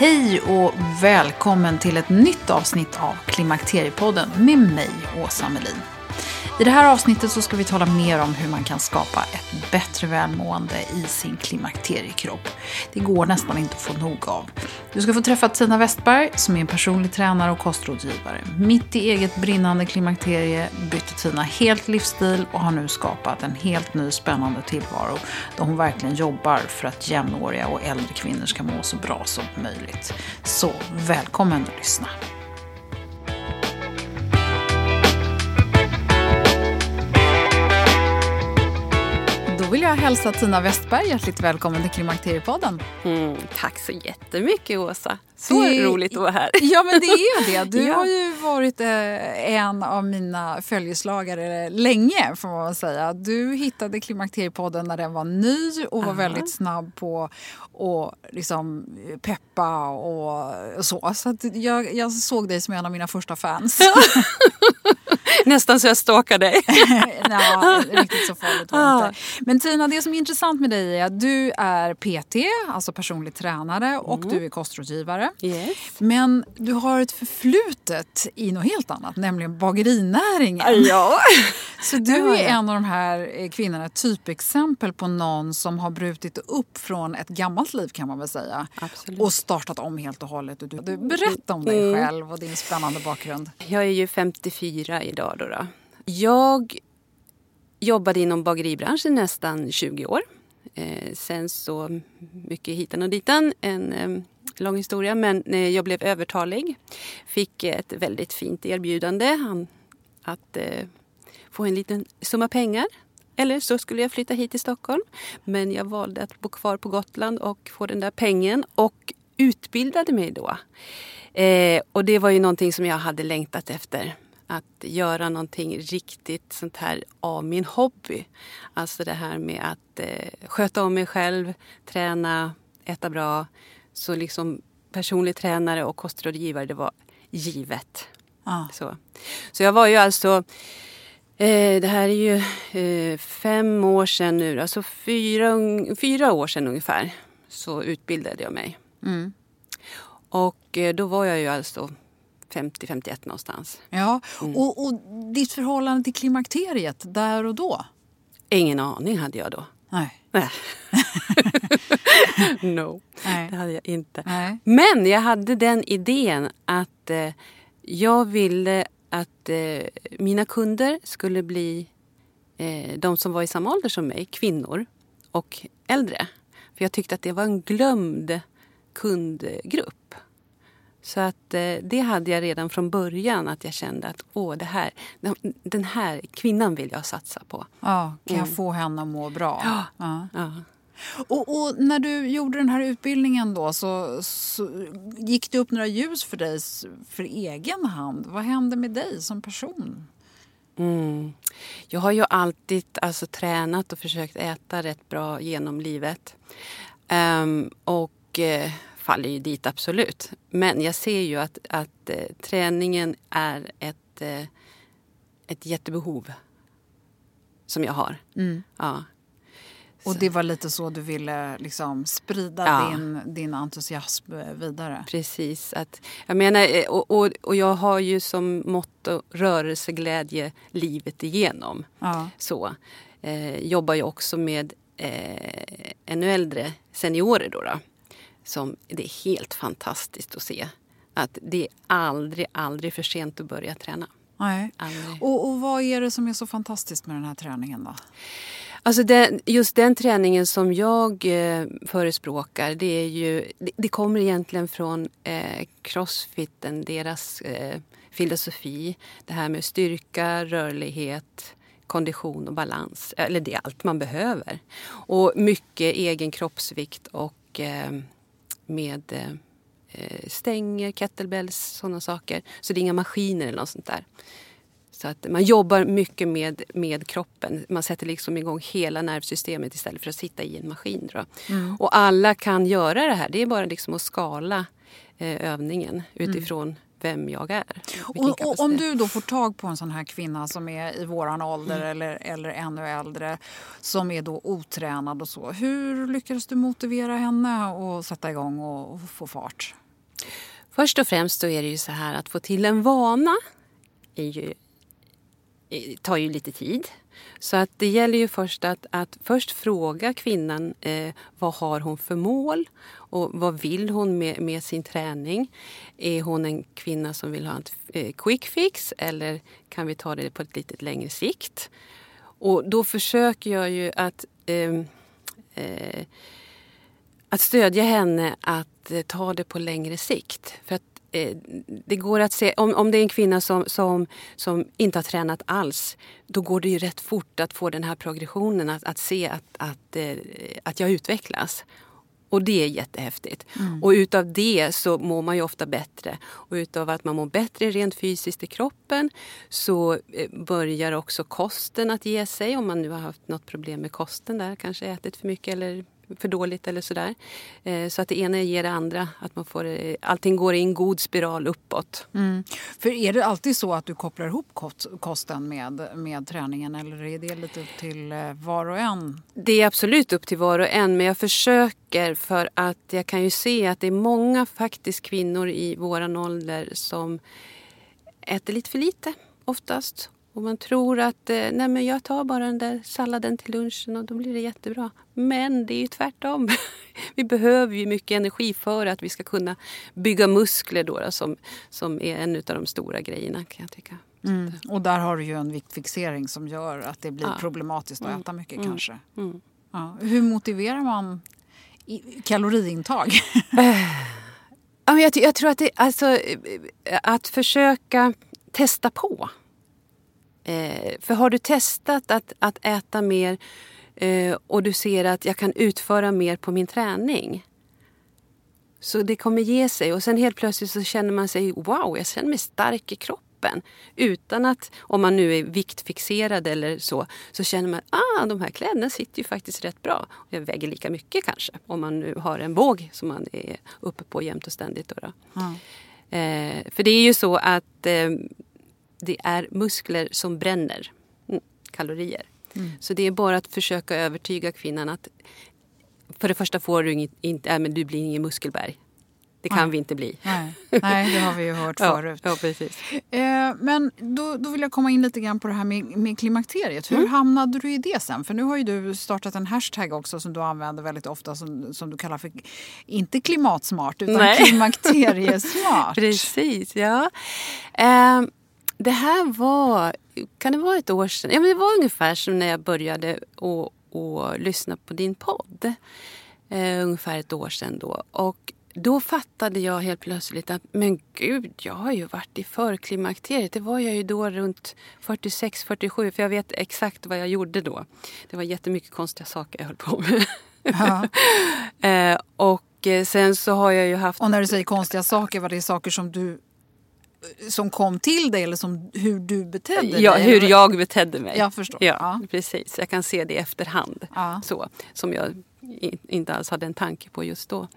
Hej och välkommen till ett nytt avsnitt av Klimakteriepodden med mig, Åsa Melin. I det här avsnittet så ska vi tala mer om hur man kan skapa ett bättre välmående i sin klimakteriekropp. Det går nästan inte att få nog av. Du ska få träffa Tina Westberg som är en personlig tränare och kostrådgivare. Mitt i eget brinnande klimakterie bytte Tina helt livsstil och har nu skapat en helt ny spännande tillvaro där hon verkligen jobbar för att jämnåriga och äldre kvinnor ska må så bra som möjligt. Så välkommen att lyssna. Jag hälsa Tina Westberg hjärtligt välkommen till Klimakteriepodden. Mm, tack så jättemycket Åsa. Så Det- roligt att vara här. Ja, men det är det. Du Ja. har ju varit eh, en av mina följeslagare länge, får man säga. Du hittade Klimakteriepodden när den var ny och var Aha. väldigt snabb på att liksom peppa och så. Så jag, jag såg dig som en av mina första fans. Nästan så jag stalkar dig. ja, riktigt så farligt var det inte. Men Tina, det som är intressant med dig är att du är PT, alltså personlig tränare, och Mm. du är kostrådgivare. Yes. Men du har ett förflutet i något helt annat, nämligen bagerinäringen. Ja. Så du är en av de här eh, kvinnorna, ett typexempel på någon som har brutit upp från ett gammalt liv kan man väl säga. Absolut. Och startat om helt och hållet. Du, berätta om dig Mm. själv och din spännande bakgrund. Jag är ju 34 idag. Då, då. Jag jobbade inom bageribranschen nästan 20 år. Eh, sen så mycket hitan och ditan. En eh, lång historia. Men eh, jag blev övertalig. Fick ett väldigt fint erbjudande han, att eh, få en liten summa pengar. Eller så skulle jag flytta hit till Stockholm. Men jag valde att bo kvar på Gotland och få den där pengen. Och utbildade mig då. Eh, och det var ju någonting som jag hade längtat efter. Att göra någonting riktigt sånt här av min hobby. Alltså det här med att eh, sköta om mig själv, träna, äta bra. Så liksom personlig tränare och kostrådgivare, det var givet. Ah. Så, så jag var ju alltså, eh, det här är ju eh, fem år sedan nu, alltså fyra, fyra år sedan ungefär, så utbildade jag mig. Mm. Och eh, då var jag ju alltså 50-51 någonstans. Ja, Mm. och, och ditt förhållande till klimakteriet där och då? Ingen aning hade jag då. Nej. Nej. no, Nej. det hade jag inte. Nej. Men jag hade den idén att eh, jag ville att eh, mina kunder skulle bli eh, de som var i samma ålder som mig, kvinnor och äldre. För jag tyckte att det var en glömd kundgrupp. Så att eh, det hade jag redan från början att jag kände att åh, det här, den här kvinnan vill jag satsa på. Ja, kan jag mm. få henne att må bra? Ja. ja. ja. Och, och, när du gjorde den här utbildningen då så, så, gick det upp några ljus för dig för egen hand. Vad hände med dig som person? Mm. Jag har ju alltid alltså, tränat och försökt äta rätt bra genom livet. Um, och uh, faller ju dit absolut. Men jag ser ju att, att uh, träningen är ett, uh, ett jättebehov som jag har. Mm. Ja. Och det var lite så du ville liksom sprida ja. din, din entusiasm vidare? Precis. Att, jag menar, eh, och, och, och jag har ju som motto rörelseglädje livet igenom. Ja. Så. Eh, jobbar ju också med eh, ännu äldre seniorer. Då, då som Det är helt fantastiskt att se att det är aldrig, aldrig för sent att börja träna. Nej. Och, och vad är det som är så fantastiskt med den här träningen? då? Alltså den, just den träningen som jag eh, förespråkar det, är ju, det, det kommer egentligen från eh, crossfiten, deras eh, filosofi. Det här med styrka, rörlighet, kondition och balans. Eller det är allt man behöver. Och mycket egen kroppsvikt och eh, med eh, stänger, kettlebells, sådana saker. Så det är inga maskiner eller något sånt där. Så att man jobbar mycket med, med kroppen. Man sätter liksom igång hela nervsystemet istället för att sitta i en maskin. Mm. Och alla kan göra det här. Det är bara liksom att skala eh, övningen utifrån mm. Vem jag är. Och, och, om du då får tag på en sån här kvinna som är i våran ålder mm. eller, eller ännu äldre som är då otränad och så. Hur lyckades du motivera henne att sätta igång och, och få fart? Först och främst är det ju så här att få till en vana är ju tar ju lite tid. Så att det gäller ju först att, att först fråga kvinnan eh, vad har hon för mål och vad vill hon med, med sin träning. Är hon en kvinna som vill ha en eh, quick fix eller kan vi ta det på ett lite längre sikt? Och då försöker jag ju att eh, eh, att stödja henne att eh, ta det på längre sikt. För att det går att se, om, om det är en kvinna som, som, som inte har tränat alls, då går det ju rätt fort att få den här progressionen, att, att se att, att, eh, att jag utvecklas. Och det är jättehäftigt. Mm. Och utav det så mår man ju ofta bättre. Och utav att man mår bättre rent fysiskt i kroppen så eh, börjar också kosten att ge sig. Om man nu har haft något problem med kosten där, kanske ätit för mycket eller för dåligt eller sådär. Eh, så att det ena ger det andra. Att man får, eh, allting går i en god spiral uppåt. Mm. För är det alltid så att du kopplar ihop kosten med, med träningen eller är det lite upp till eh, var och en? Det är absolut upp till var och en men jag försöker för att jag kan ju se att det är många faktiskt kvinnor i våran ålder som äter lite för lite oftast och man tror att eh, nej men jag tar bara den där salladen till lunchen och då blir det jättebra. Men det är ju tvärtom. Vi behöver ju mycket energi för att vi ska kunna bygga muskler då, då som, som är en av de stora grejerna kan jag tycka. Mm. Och där har du ju en viktfixering som gör att det blir ja. problematiskt att mm. äta mycket mm. kanske. Mm. Ja. Hur motiverar man kaloriintag? jag, jag tror att det, alltså, att försöka testa på. Eh, för har du testat att, att äta mer eh, och du ser att jag kan utföra mer på min träning. Så det kommer ge sig och sen helt plötsligt så känner man sig wow, jag känner mig stark i kroppen. Utan att, om man nu är viktfixerad eller så, så känner man ah, de här kläderna sitter ju faktiskt rätt bra. Jag väger lika mycket kanske, om man nu har en våg som man är uppe på jämt och ständigt. Då, då. Mm. Eh, för det är ju så att eh, det är muskler som bränner mm, kalorier. Mm. Så det är bara att försöka övertyga kvinnan att för det första får du inget, inte, äh, men du blir ingen muskelberg. Det kan Nej. vi inte bli. Nej. Nej, det har vi ju hört förut. Ja, precis. Eh, men då, då vill jag komma in lite grann på det här med, med klimakteriet. Hur Mm. hamnade du i det sen? För nu har ju du startat en hashtag också som du använder väldigt ofta som, som du kallar för, inte klimatsmart, utan Nej. klimakteriesmart. Precis, ja. Eh, det här var, kan det vara ett år sedan? Ja, men det var ungefär som när jag började att, att lyssna på din podd. Eh, ungefär ett år sedan då. Och då fattade jag helt plötsligt att men gud, jag har ju varit i förklimakteriet. Det var jag ju då runt 46-47 för jag vet exakt vad jag gjorde då. Det var jättemycket konstiga saker jag höll på med. Ja. eh, och eh, sen så har jag ju haft... Och när du säger konstiga saker, var det saker som du som kom till dig eller som hur du betedde dig? Ja, hur jag betedde mig. Jag förstår. Ja, ja. precis. Jag kan se det i efterhand. Ja. Så, som jag inte alls hade en tanke på just då.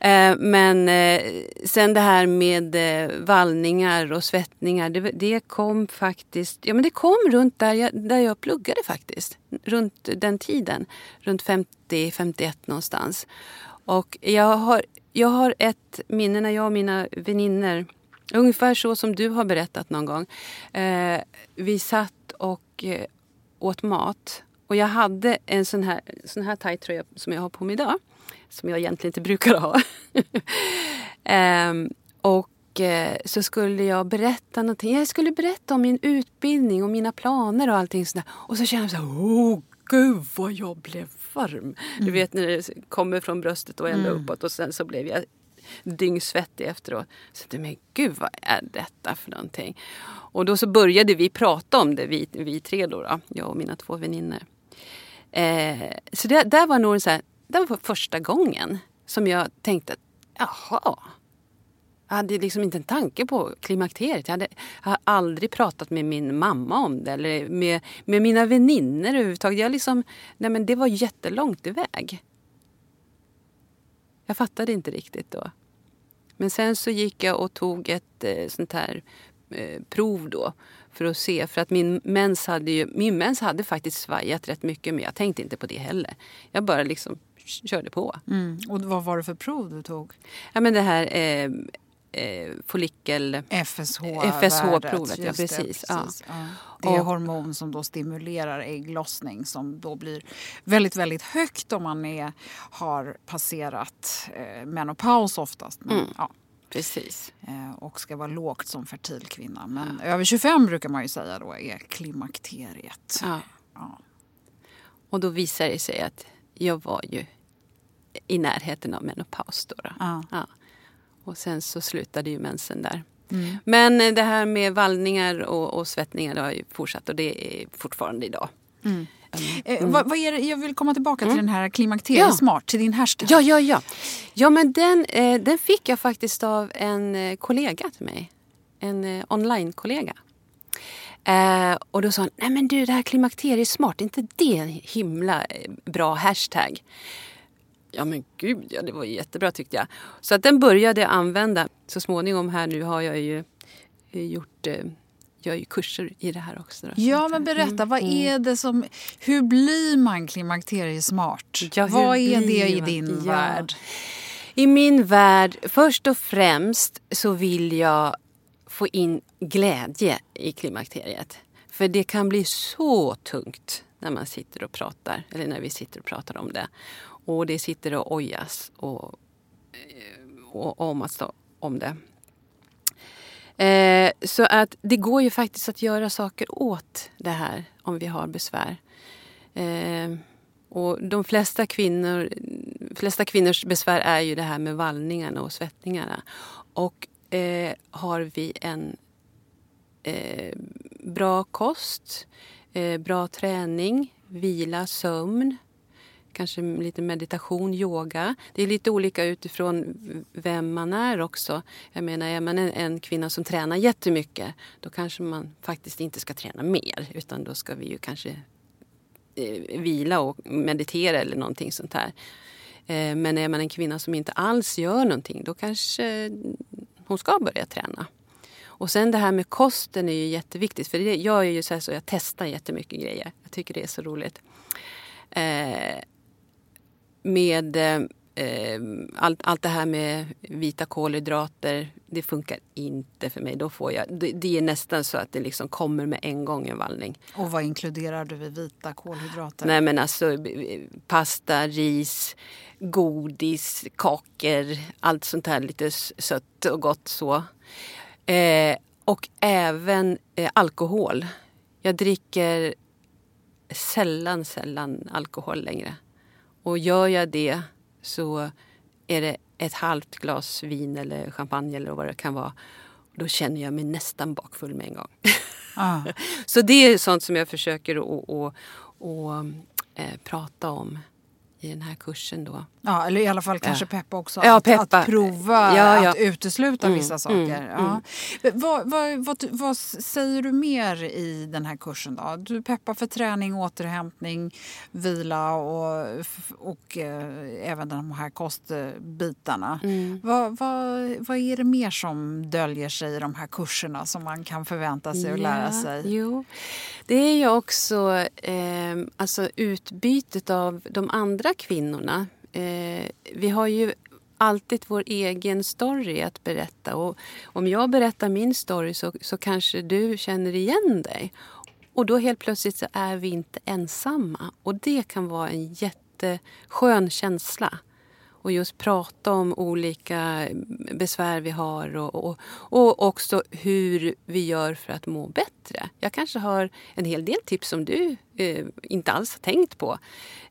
Eh, men eh, sen det här med eh, vallningar och svettningar, det, det, kom faktiskt, ja men det kom runt där jag, där jag pluggade faktiskt. Runt den tiden, runt 50-51 någonstans. Och jag har, jag har ett minne när jag och mina vänner Ungefär så som du har berättat någon gång. Eh, vi satt och eh, åt mat. Och jag hade en sån här, sån här tajt tröja som jag har på mig idag. Som jag egentligen inte brukar ha. eh, och så skulle jag berätta någonting. Jag skulle berätta om min utbildning och mina planer och allting sådär. Och så kände jag så här, oh gud vad jag blev varm. Mm. Du vet när det kommer från bröstet och ända mm. uppåt och sen så blev jag dyngsvettig efteråt. Så jag men gud vad är detta för någonting? Och då så började vi prata om det, vi, vi tre då, då jag och mina två väninnor. Eh, så det där var nog så här, det var första gången som jag tänkte att jaha, jag hade liksom inte en tanke på klimakteriet. Jag hade, jag hade aldrig pratat med min mamma om det eller med, med mina väninnor överhuvudtaget. Jag liksom, nej men det var jättelångt iväg. Jag fattade inte riktigt då. Men sen så gick jag och tog ett eh, sånt här eh, prov då för att se. För att min mens hade ju, min mens hade faktiskt svajat rätt mycket men jag tänkte inte på det heller. Jag bara liksom körde på. Mm. Och vad var det för prov du tog? Ja men det här eh, eh, follikel... FSH-provet. ja, precis. Det, precis. Ja. Ja. det är och, hormon som då stimulerar ägglossning som då blir väldigt, väldigt högt om man är, har passerat eh, menopaus oftast. Men, mm. ja. Precis. Eh, och ska vara lågt som fertil kvinna. Men över 25 brukar man ju säga då är klimakteriet. Ja. ja. Och då visar det sig att jag var ju i närheten av menopaus. Då, då. Ja. Och sen så slutade ju mensen där. Mm. Men det här med vallningar och, och svettningar har ju fortsatt och det är fortfarande idag. Mm. Eh, mm. vad, vad, är det, jag vill komma tillbaka till mm. den här klimakteriesmart, ja. till din hashtag. Ja, ja, ja. Ja, men den, eh, den fick jag faktiskt av en eh, kollega till mig. En eh, online-kollega. Eh, och då sa han, nej men du det här klimakteriesmart, är inte det en himla eh, bra hashtag? Ja men gud ja, det var jättebra tyckte jag. Så att den började jag använda. Så småningom här nu har jag ju eh, gjort eh, jag ju kurser i det här också. Då. Ja, men berätta. Mm. Vad är mm. det som, hur blir man klimakteriesmart? Ja, vad är det i din ja. värld? I min värld, först och främst så vill jag få in glädje i klimakteriet. För det kan bli så tungt när man sitter och pratar, eller när vi sitter och pratar om det. Och det sitter och ojas och, eh, och om, om det. Eh, så att det går ju faktiskt att göra saker åt det här om vi har besvär. Eh, och de flesta, kvinnor, flesta kvinnors besvär är ju det här med vallningarna och svettningarna. Och eh, har vi en eh, bra kost, eh, bra träning, vila, sömn kanske lite meditation, yoga. Det är lite olika utifrån vem man är också. Jag menar, är man en, en kvinna som tränar jättemycket då kanske man faktiskt inte ska träna mer utan då ska vi ju kanske eh, vila och meditera eller någonting sånt här. Eh, men är man en kvinna som inte alls gör någonting då kanske hon ska börja träna. Och sen det här med kosten är ju jätteviktigt. För det, jag är ju så, här så jag testar jättemycket grejer. Jag tycker det är så roligt. Eh, Eh, med eh, allt, allt det här med vita kolhydrater, det funkar inte för mig. Då får jag, det, det, är nästan så att det liksom kommer med en gång en vallning. Och vad inkluderar du i vita kolhydrater? Nej men alltså pasta, ris, godis, kakor, allt sånt här lite sött och gott så. Eh, och även eh, alkohol. Jag dricker sällan, sällan alkohol längre. Och gör jag det så är det ett halvt glas vin eller champagne eller vad det kan vara. Då känner jag mig nästan bakfull med en gång. Ah. Så det är sånt som jag försöker att, att, att, att prata om i den här kursen då. Ja, eller i alla fall kanske peppa också. Ja, peppa. Att, prova ja, ja. att utesluta mm, vissa saker. Mm, mm. Vad, vad, vad, vad, säger du mer i den här kursen då? Du peppar för träning, återhämtning, vila och, och eh, även de här kostbitarna. Mm. Vad, vad, är det mer som döljer sig i de här kurserna som man kan förvänta sig att lära sig? Jo, det är ju också eh, alltså utbytet av de andra kvinnorna eh, vi har ju alltid vår egen story att berätta. Och om jag berättar min story så, så kanske du känner igen dig. Och då helt plötsligt så är vi inte ensamma. Och det kan vara en jätteskön känsla och just prata om olika besvär vi har och, och, och också hur vi gör för att må bättre. Jag kanske har en hel del tips som du eh, inte alls har tänkt på.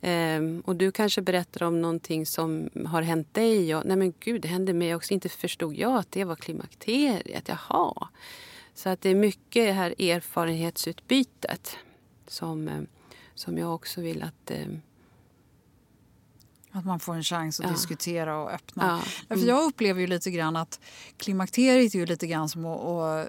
Eh, och du kanske berättar om någonting som har hänt dig. Och, Nej men gud, det hände mig också. Inte förstod jag att det var klimakteriet. Jaha. Så att det är mycket det här erfarenhetsutbytet som, eh, som jag också vill att eh, att man får en chans att ja. diskutera och öppna. Ja. Mm. jag upplever ju lite grann att klimakteriet är ju lite grann som att... Och, äh,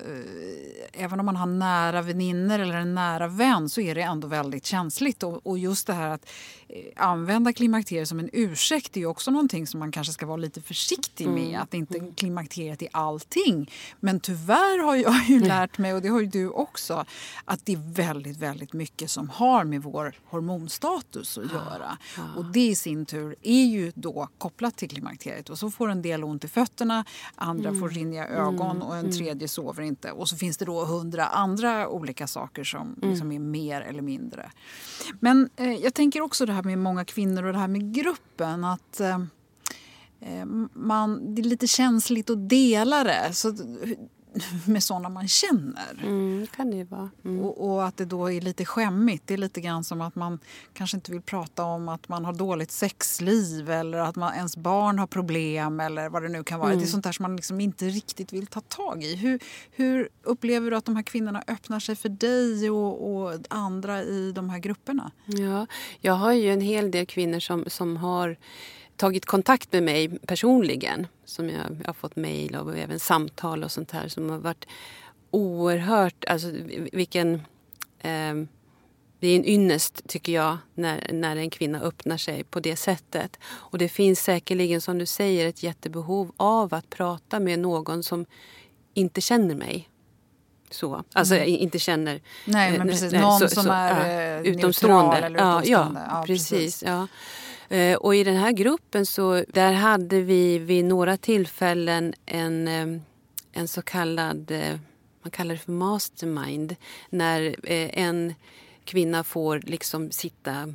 även om man har nära vänner eller en nära vän så är det ändå väldigt känsligt. Och, och just det här att äh, använda klimakteriet som en ursäkt är ju också någonting som man kanske ska vara lite försiktig med. Mm. Att inte mm. klimakteriet är allting. Men tyvärr har jag ju lärt mig, och det har ju du också, att det är väldigt, väldigt mycket som har med vår hormonstatus att göra. Och det i sin tur är ju då kopplat till klimakteriet. Och så får en del ont i fötterna, andra mm. får rinniga ögon mm. och en mm. tredje sover inte. Och så finns det då hundra andra olika saker som mm. liksom är mer eller mindre. Men eh, jag tänker också det här med många kvinnor och det här med gruppen. att... Eh, eh man, det är lite känsligt att dela det. Så med såna man känner. Mm, kan det vara. Mm. Och, och, att det då är lite skämmigt. Det är lite grann som att man kanske inte vill prata om att man har dåligt sexliv eller att man, ens barn har problem eller vad det nu kan vara. Mm. Det är sånt där som man liksom inte riktigt vill ta tag i. Hur, hur upplever du att de här kvinnorna öppnar sig för dig och, och andra i de här grupperna? Ja, jag har ju en hel del kvinnor som, som har tagit kontakt med mig personligen. Som jag, jag har fått mejl och även samtal och sånt här som har varit oerhört... Alltså vilken... Eh, det är en ynnest, tycker jag, när, när en kvinna öppnar sig på det sättet. Och det finns säkerligen, som du säger, ett jättebehov av att prata med någon som inte känner mig. Så. Alltså mm. inte känner... Nej, men precis. Någon så, som så, är ja, eh, utomstående. Eller utomstående. Ja, ja, ja precis. precis. Ja. Eh, och i den här gruppen så där hade vi vid några tillfällen en, eh, en så kallad, eh, man kallar det för mastermind, när en kvinna får liksom sitta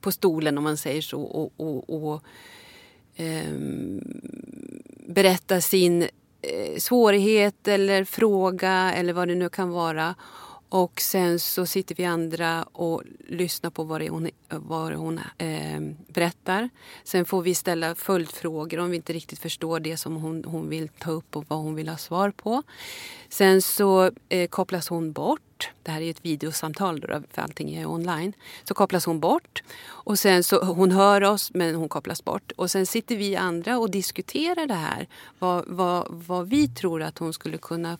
på stolen om man säger så och, och, och berätta sin svårighet eller fråga eller vad det nu kan vara. Och sen så sitter vi andra och lyssnar på vad hon, vad hon eh, berättar. Sen får vi ställa följdfrågor om vi inte riktigt förstår det som hon, hon vill ta upp och vad hon vill ha svar på. Sen så eh, kopplas hon bort. Det här är ett videosamtal då, för allting är online. Så kopplas hon bort. Och sen så, hon hör oss men hon kopplas bort. Och sen sitter vi andra och diskuterar det här. Vad, vad, vad vi tror att hon skulle kunna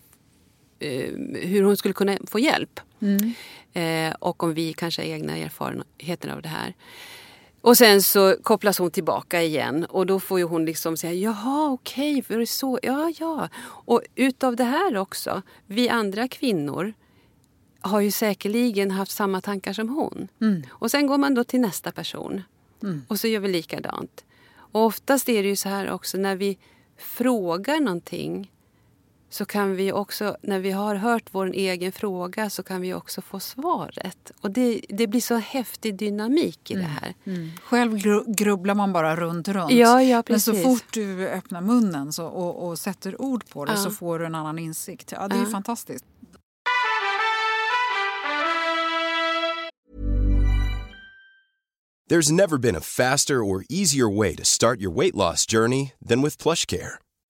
hur hon skulle kunna få hjälp. Mm. Eh, och om vi kanske har egna erfarenheter av det här. Och sen så kopplas hon tillbaka igen och då får ju hon liksom säga jaha okej, okay, var det så? Ja, ja. Och utav det här också, vi andra kvinnor har ju säkerligen haft samma tankar som hon. Mm. Och sen går man då till nästa person mm. och så gör vi likadant. Och oftast är det ju så här också när vi frågar någonting så kan vi också, när vi har hört vår egen fråga, så kan vi också få svaret. Och det, det blir så häftig dynamik i mm. det här. Mm. Själv grubblar man bara runt, runt. Ja, ja, precis. Men så fort du öppnar munnen så, och, och sätter ord på det ja. så får du en annan insikt. Ja, det är ja. fantastiskt. There's never been a faster or easier way to start your weight loss journey than with PlushCare.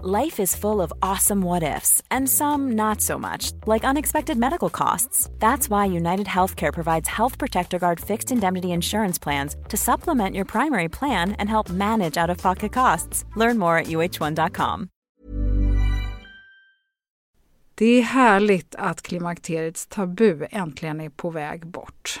Life is full of awesome what ifs, and some not so much, like unexpected medical costs. That's why United Healthcare provides Health Protector Guard fixed indemnity insurance plans to supplement your primary plan and help manage out of pocket costs. Learn more at uh1.com. Det är härligt att klimakteriets tabu äntligen är på väg bort.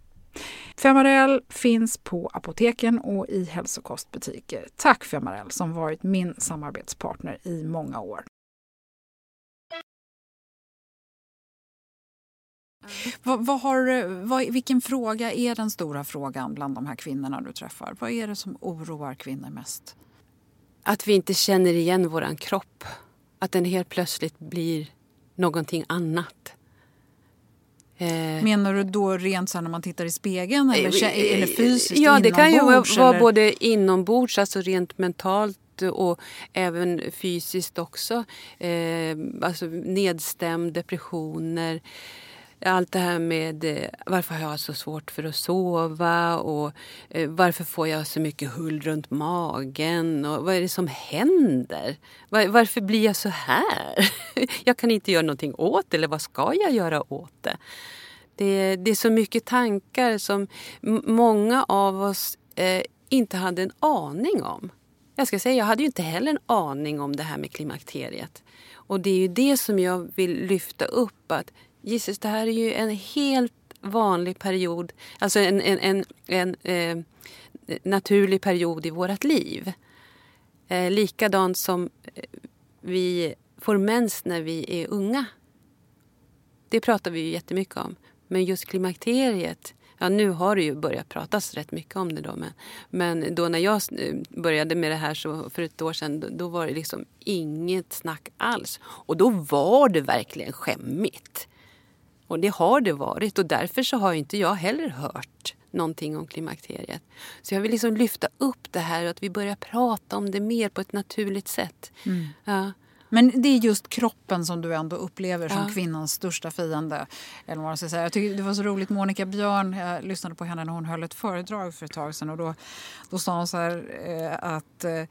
Femarel finns på apoteken och i hälsokostbutiker. Tack Femarel som varit min samarbetspartner i många år. Vad, vad har, vad, vilken fråga är den stora frågan bland de här kvinnorna du träffar? Vad är det som oroar kvinnor mest? Att vi inte känner igen våran kropp. Att den helt plötsligt blir någonting annat. Eh, Menar du då rent så när man tittar i spegeln eller, eh, eller fysiskt Ja, det kan ju vara, vara både inombords, alltså rent mentalt och även fysiskt också. Eh, alltså nedstämd, depressioner. Allt det här med eh, varför har jag så svårt för att sova och eh, varför får jag så mycket hull runt magen och vad är det som händer? Var, varför blir jag så här? jag kan inte göra någonting åt det eller vad ska jag göra åt det? Det, det är så mycket tankar som många av oss eh, inte hade en aning om. Jag ska säga, jag hade ju inte heller en aning om det här med klimakteriet. Och det är ju det som jag vill lyfta upp att Jesus, det här är ju en helt vanlig period, alltså en, en, en, en eh, naturlig period i vårt liv. Eh, likadant som eh, vi får mens när vi är unga. Det pratar vi ju jättemycket om. Men just klimakteriet, ja nu har det ju börjat pratas rätt mycket om det då. Men, men då när jag eh, började med det här så för ett år sedan, då, då var det liksom inget snack alls. Och då var det verkligen skämmigt. Och det har det varit och därför så har inte jag heller hört någonting om klimakteriet. Så jag vill liksom lyfta upp det här och att vi börjar prata om det mer på ett naturligt sätt. Mm. Ja. Men det är just kroppen som du ändå upplever som ja. kvinnans största fiende. Eller vad man ska säga. Jag tycker det var så roligt, Monica Björn, jag lyssnade på henne när hon höll ett föredrag för ett tag sedan. Och då, då sa hon så här, eh, att, eh,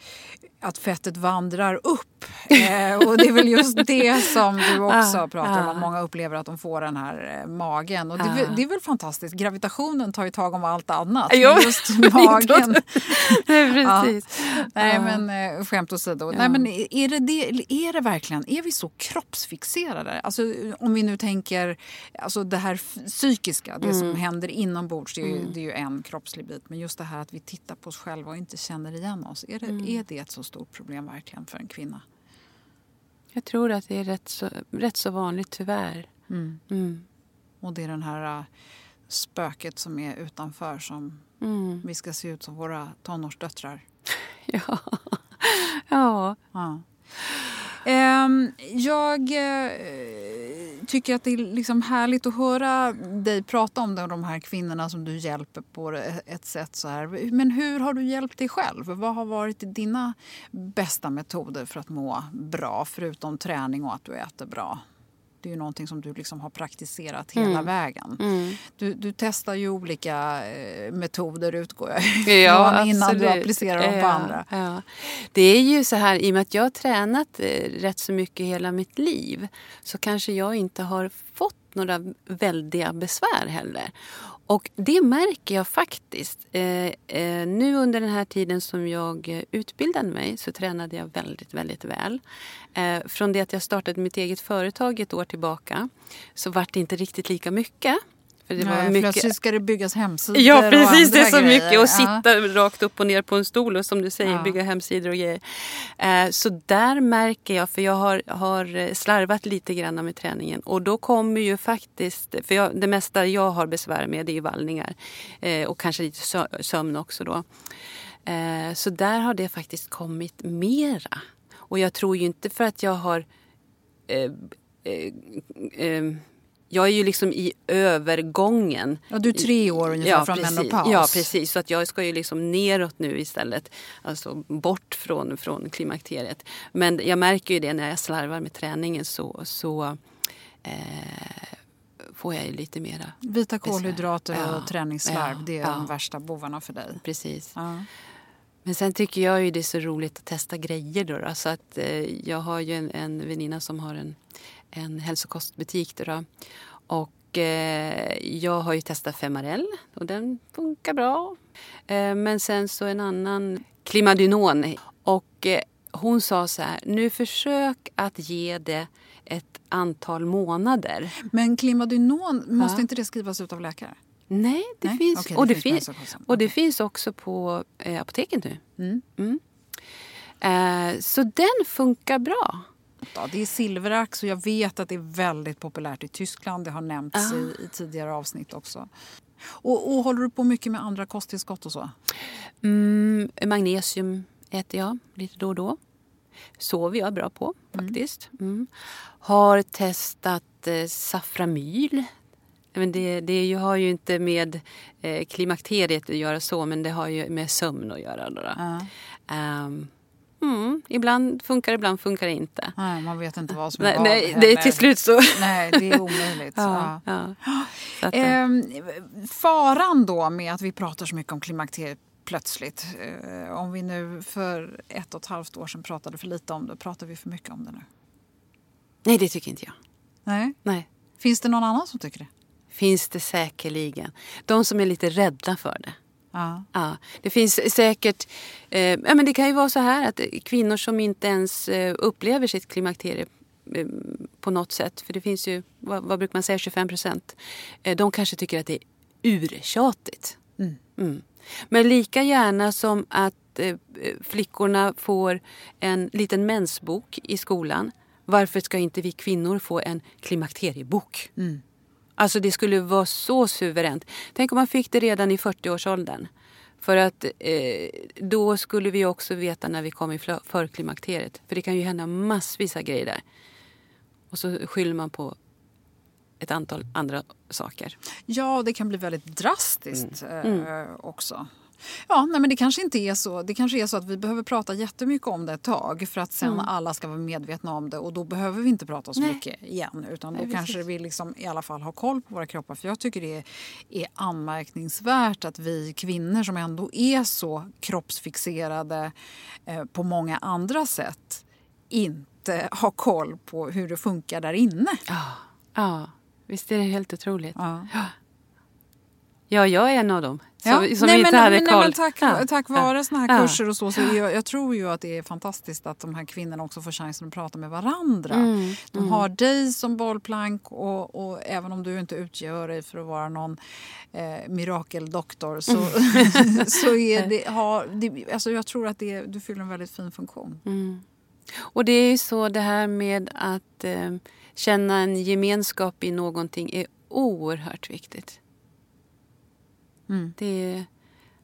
att fettet vandrar upp. Eh, och det är väl just det som du också pratar om, att många upplever att de får den här eh, magen. Och det, det, är väl fantastiskt, gravitationen tar ju tag om allt annat. Jo, just magen. Precis. Ja. Nej men eh, skämt åsido. Ja. Nej, men är det det, är det verkligen, är vi så kroppsfixerade? Alltså, om vi nu tänker, alltså det här psykiska, det mm. som händer inombords, det är, ju, mm. det är ju en kroppslig bit. Men just det här att vi tittar på oss själva och inte känner igen oss. Är det, mm. är det ett så stort problem verkligen för en kvinna? Jag tror att det är rätt så, rätt så vanligt tyvärr. Mm. Mm. Och det är den här uh, spöket som är utanför som mm. vi ska se ut som våra tonårsdöttrar. ja. ja. ja. Um, jag uh, tycker att det är liksom härligt att höra dig prata om det, de här kvinnorna som du hjälper på ett sätt så här. Men hur har du hjälpt dig själv? Vad har varit dina bästa metoder för att må bra förutom träning och att du äter bra? Det är ju någonting som du liksom har praktiserat hela mm. vägen. Mm. Du, du, testar ju olika eh, metoder utgår jag ja, innan du applicerar dem på ja, andra. Ja. Det är ju så här, i och med att jag har tränat eh, rätt så mycket hela mitt liv så kanske jag inte har fått några väldiga besvär heller. Och det märker jag faktiskt. Eh, eh, nu under den här tiden som jag utbildade mig så tränade jag väldigt, väldigt väl. Eh, från det att jag startade mitt eget företag ett år tillbaka så vart det inte riktigt lika mycket. Det Nej, mycket... Plötsligt ska det byggas hemsidor Ja precis, det är så grejer. mycket. Och sitta ja. rakt upp och ner på en stol och som du säger ja. bygga hemsidor och grejer. Eh, så där märker jag, för jag har, har slarvat lite grann med träningen. Och då kommer ju faktiskt, för jag, det mesta jag har besvär med det är vallningar. Eh, och kanske lite sömn också då. Eh, så där har det faktiskt kommit mera. Och jag tror ju inte för att jag har eh, eh, eh, jag är ju liksom i övergången. Ja, du är tre år ungefär ja, från precis. menopaus. Ja, precis. Så att jag ska ju liksom neråt nu istället. Alltså bort från, från klimakteriet. Men jag märker ju det när jag slarvar med träningen så, så eh, får jag ju lite mera Vita kolhydrater besvär. och ja, träningsslarv, ja, det är ja. de värsta bovarna för dig. Precis. Men sen tycker jag ju det är så roligt att testa grejer då. då. Så att, eh, jag har ju en, en väninna som har en en hälsokostbutik. Då, Och eh, jag har ju testat Femarel och den funkar bra. Eh, men sen så en annan, Klimadynon. Och eh, hon sa så här, nu försök att ge det ett antal månader. Men Klimadynon, måste ja. inte det skrivas ut av läkare? Nej, det Nej? finns. Det och, det finns, finns och det finns också på eh, apoteket nu. Mm. Mm. Eh, så den funkar bra. Ja, det är silverax och jag vet att det är väldigt populärt i Tyskland. Det har nämnts ah. i, i, tidigare avsnitt också. Och, och, håller du på mycket med andra kosttillskott och så? Mm, magnesium äter jag lite då och då. Sover jag bra på mm. faktiskt. Mm. Har testat eh, saframyl. Men det, det har ju inte med eh, klimakteriet att göra så men det har ju med sömn att göra. Då, då. Um, Mm, ibland funkar det, ibland funkar det inte. Nej, man vet inte vad som är nej, vad. Nej, det till slut så... Nej, det är omöjligt. ja, ja. Att, ehm, faran då med att vi pratar så mycket om klimakteriet plötsligt. Eh, om vi nu för ett och ett halvt år sedan pratade för lite om det, pratar vi för mycket om det nu? Nej, det tycker inte jag. Nej? Nej. Finns det någon annan som tycker det? Finns det säkerligen. De som är lite rädda för det. Ja. ja. Det finns säkert... Eh, ja, men det kan ju vara så här att kvinnor som inte ens eh, upplever sitt klimakterie eh, på något sätt, för det finns ju, vad, vad brukar man säga, 25 procent. Eh, de kanske tycker att det är urtjatigt. Mm. Mm. Men lika gärna som att eh, flickorna får en liten mensbok i skolan. Varför ska inte vi kvinnor få en klimakteriebok? Mm. Alltså det skulle vara så suveränt. Tänk om man fick det redan i 40-årsåldern. För att eh, då skulle vi också veta när vi kommer i förklimakteriet. För det kan ju hända massvis av grejer där. Och så skyller man på ett antal andra saker. Ja, det kan bli väldigt drastiskt mm. eh, mm. också. Ja, nej, men det kanske inte är så. Det kanske är så att vi behöver prata jättemycket om det ett tag för att sen mm. alla ska vara medvetna om det och då behöver vi inte prata så nej. mycket igen utan då nej, kanske precis. vi liksom i alla fall har koll på våra kroppar. För jag tycker det är, är anmärkningsvärt att vi kvinnor som ändå är så kroppsfixerade eh, på många andra sätt inte har koll på hur det funkar där inne. Ja, ja. visst är det helt otroligt. Ja. Ja, jag är en av dem som, ja. som nej, inte men, hade koll. Nej, men tack, ja. tack vare ja. såna här kurser och så, så jag, jag, tror ju att det är fantastiskt att de här kvinnorna också får chansen att prata med varandra. Mm. De mm. har dig som bollplank och, och, även om du inte utgör dig för att vara någon eh, mirakeldoktor så, mm. så är det, har, det, alltså jag tror att det, du fyller en väldigt fin funktion. Mm. Och det är ju så det här med att eh, känna en gemenskap i någonting är oerhört viktigt. Mm. Det är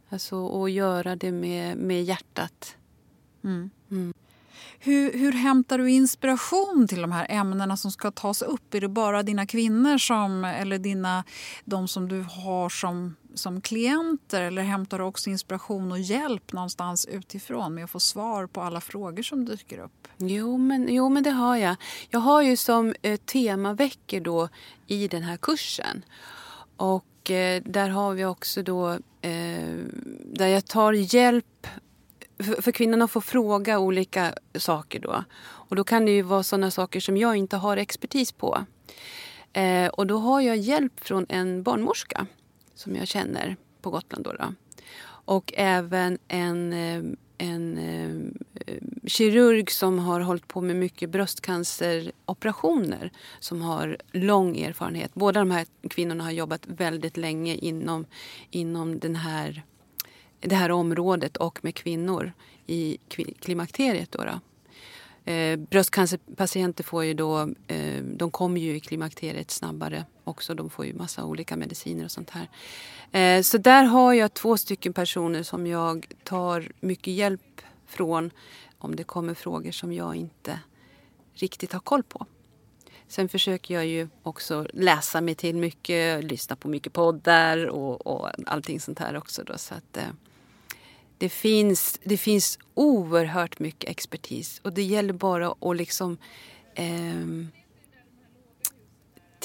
alltså att göra det med, med hjärtat. Mm. Mm. Hur, hur hämtar du inspiration till de här ämnena som ska tas upp? Är det bara dina kvinnor som, eller dina, de som du har som, som klienter eller hämtar du också inspiration och hjälp någonstans utifrån med att få svar på alla frågor som dyker upp? Jo, men, jo, men det har jag. Jag har ju som eh, temaveckor då i den här kursen. Och eh, där har vi också då eh, där jag tar hjälp för, för kvinnorna att få fråga olika saker då. Och då kan det ju vara sådana saker som jag inte har expertis på. Eh, och då har jag hjälp från en barnmorska som jag känner på Gotland. Då, då. Och även en, eh, en eh, Eh, kirurg som har hållit på med mycket bröstcanceroperationer som har lång erfarenhet. Båda de här kvinnorna har jobbat väldigt länge inom, inom den här det här området och med kvinnor i klimakteriet. Då, då. Eh, bröstcancerpatienter får ju då, eh, de kommer ju i klimakteriet snabbare också. De får ju massa olika mediciner och sånt här. Eh, så där har jag två stycken personer som jag tar mycket hjälp från om det kommer frågor som jag inte riktigt har koll på. Sen försöker jag ju också läsa mig till mycket, lyssna på mycket poddar och, och allting sånt här också. Då, så att, eh, det finns, det finns oerhört mycket expertis och det gäller bara att liksom eh,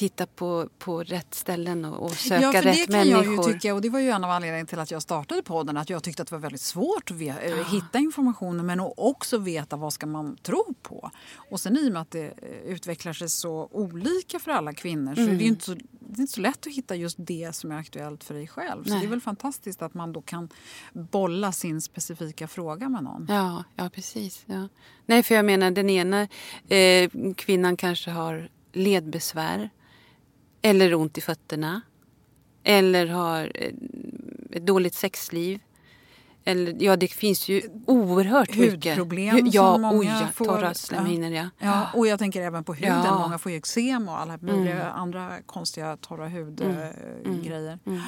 titta på, på rätt ställen och, och söka ja, för rätt det kan människor. Jag ju tycka, och det var ju en av anledningarna till att jag startade podden. Att jag tyckte att det var väldigt svårt att ve- ja. Eh, hitta informationen men också veta vad ska man tro på. Och sen i och med att det eh, utvecklar sig så olika för alla kvinnor mm. så är det inte så, det är inte så lätt att hitta just det som är aktuellt för dig själv. Så det är väl fantastiskt att man då kan bolla sin specifika fråga med någon. Ja, ja precis. Ja. Nej, för jag menar den ena eh, kvinnan kanske har ledbesvär eller ont i fötterna. Eller har eh, ett dåligt sexliv. Eller, ja, det finns ju oerhört mycket. Hudproblem ja, som många oj, ja, får. Torra slemhinnor, ja. ja. Och jag tänker även på huden. Ja. Många får ju eksem och alla mm. andra konstiga torra hudgrejer. Mm. Mm. mm.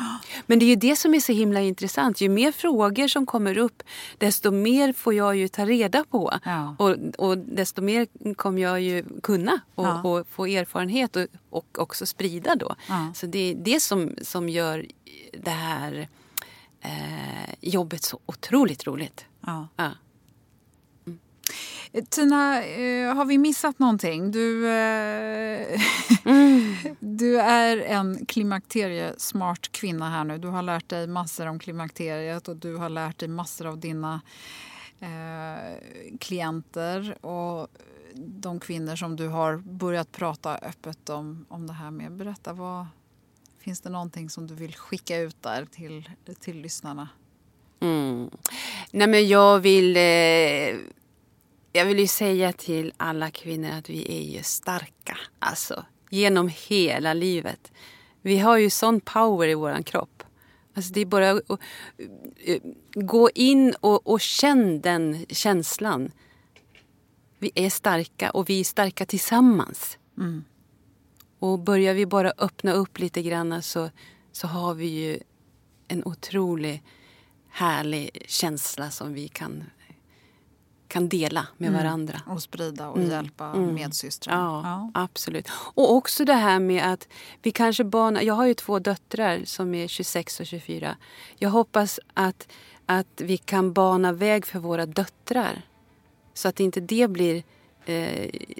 Men det är ju det som är så himla intressant. Ju mer frågor som kommer upp desto mer får jag ju ta reda på. Ja. Och, och desto mer kommer jag ju kunna och, och få erfarenhet och, och också sprida då. Så det är det som, som gör det här eh, jobbet så otroligt roligt. Ja. ja. Mm. Tina, eh, har vi missat någonting? Du, eh, mm. du är en klimakteriesmart kvinna här nu. Du har lärt dig massor om klimakteriet och du har lärt dig massor av dina eh, klienter och de kvinnor som du har börjat prata öppet om, om det här med. Berätta, vad, Finns det någonting som du vill skicka ut där till, till lyssnarna? Mm. Nej men jag vill, eh, jag vill ju säga till alla kvinnor att vi är ju starka. Alltså genom hela livet. Vi har ju sån power i våran kropp. Alltså det är bara att uh, gå in och, och känn den känslan. Vi är starka och vi är starka tillsammans. Mm. Och börjar vi bara öppna upp lite grann så, så har vi ju en otrolig härlig känsla som vi kan, kan dela med mm. varandra. Och sprida och mm. hjälpa mm. medsystrar. Ja, ja, absolut. Och också det här med att vi kanske banar... Jag har ju två döttrar som är 26 och 24. Jag hoppas att, att vi kan bana väg för våra döttrar. Så att inte det blir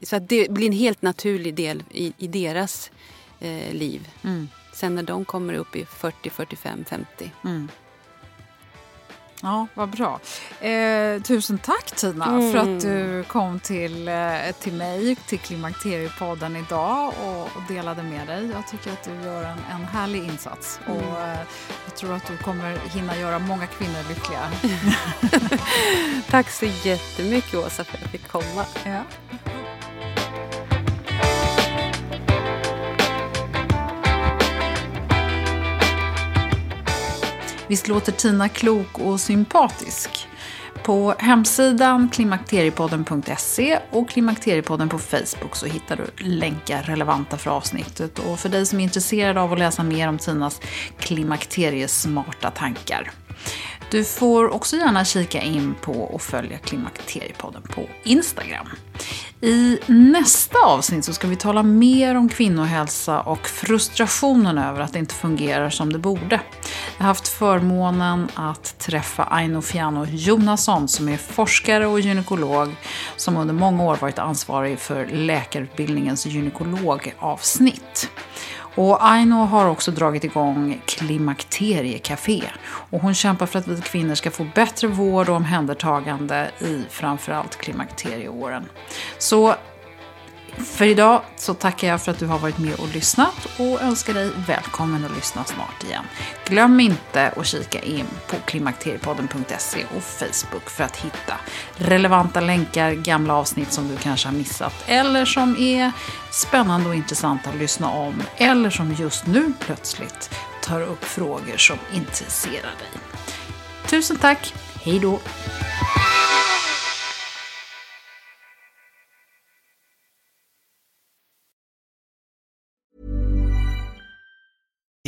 så att det blir en helt naturlig del i, i deras eh, liv. Mm. Sen när de kommer upp i 40, 45, 50. Mm. Ja, vad bra. Eh, tusen tack Tina mm. för att du kom till, eh, till mig, till Klimakteriepodden idag och, och, delade med dig. Jag tycker att du gör en, en härlig insats mm. och eh, jag tror att du kommer hinna göra många kvinnor lyckliga. tack så jättemycket Åsa för att jag fick komma. Ja. Visst låter Tina klok och sympatisk? På hemsidan klimakteriepodden.se och Klimakteriepodden på Facebook så hittar du länkar relevanta för avsnittet. Och för dig som är intresserad av att läsa mer om Tinas klimakteriesmarta tankar du får också gärna kika in på och följa Klimakteriepodden på Instagram. I nästa avsnitt så ska vi tala mer om kvinnohälsa och frustrationen över att det inte fungerar som det borde. Jag har haft förmånen att träffa Aino Fiano Jonasson som är forskare och gynekolog som under många år varit ansvarig för läkarutbildningens gynekologavsnitt. Och Aino har också dragit igång Klimakteriecafé. Och hon kämpar för att vi kvinnor ska få bättre vård och omhändertagande i framförallt klimakterieåren. Så för idag så tackar jag för att du har varit med och lyssnat och önskar dig välkommen att lyssna snart igen. Glöm inte att kika in på klimakteriepodden.se och Facebook för att hitta relevanta länkar, gamla avsnitt som du kanske har missat eller som är spännande och intressanta att lyssna om eller som just nu plötsligt tar upp frågor som intresserar dig. Tusen tack, hej då!